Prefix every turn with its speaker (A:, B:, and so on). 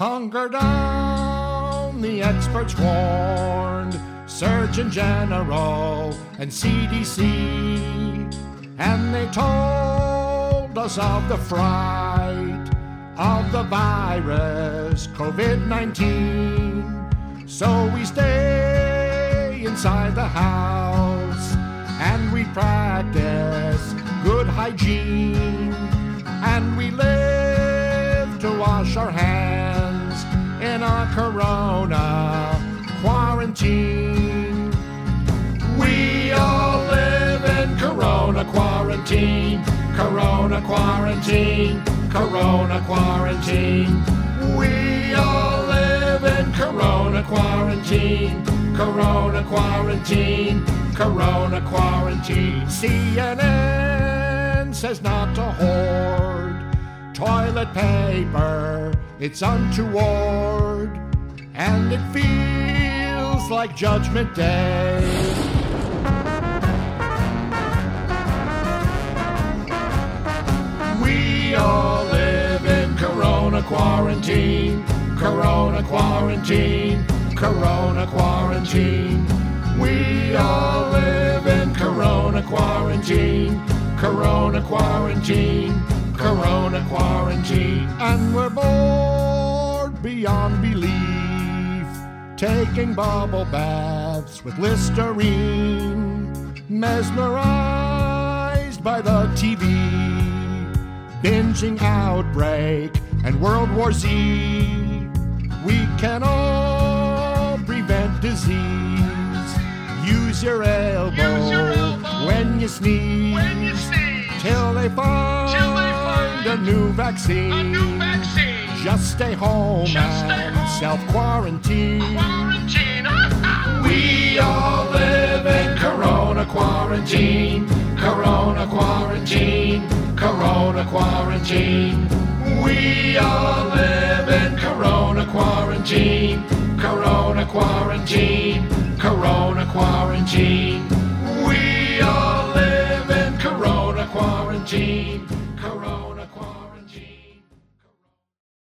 A: Hunker down, the experts warned. Surgeon General and CDC. And they told us of the fright of the virus, COVID 19. So we stay inside the house and we practice good hygiene. And we live to wash our hands corona quarantine. We all live in Corona quarantine, Corona quarantine, Corona quarantine. We all live in Corona quarantine, Corona quarantine, Corona quarantine. CNN says not to hoard toilet paper, it's untoward, and it feels like Judgment Day. We all live in Corona quarantine, Corona quarantine, Corona quarantine. We all live in Corona quarantine, Corona quarantine, Corona quarantine. And we're bored beyond belief, taking bubble baths with Listerine, mesmerized by the TV binging outbreak and World War Z. We can all prevent disease. Use your elbow,
B: Use your elbow
A: when you sneeze.
B: When you sneeze.
A: Till they find,
B: Till they find
A: a new vaccine.
B: A new vaccine.
A: Just stay home
B: Just
A: and self. Quarantine. we all live in Corona quarantine. Corona quarantine. Corona quarantine. We all live in Corona quarantine. Corona quarantine. Corona quarantine. We all live in Corona quarantine. Corona.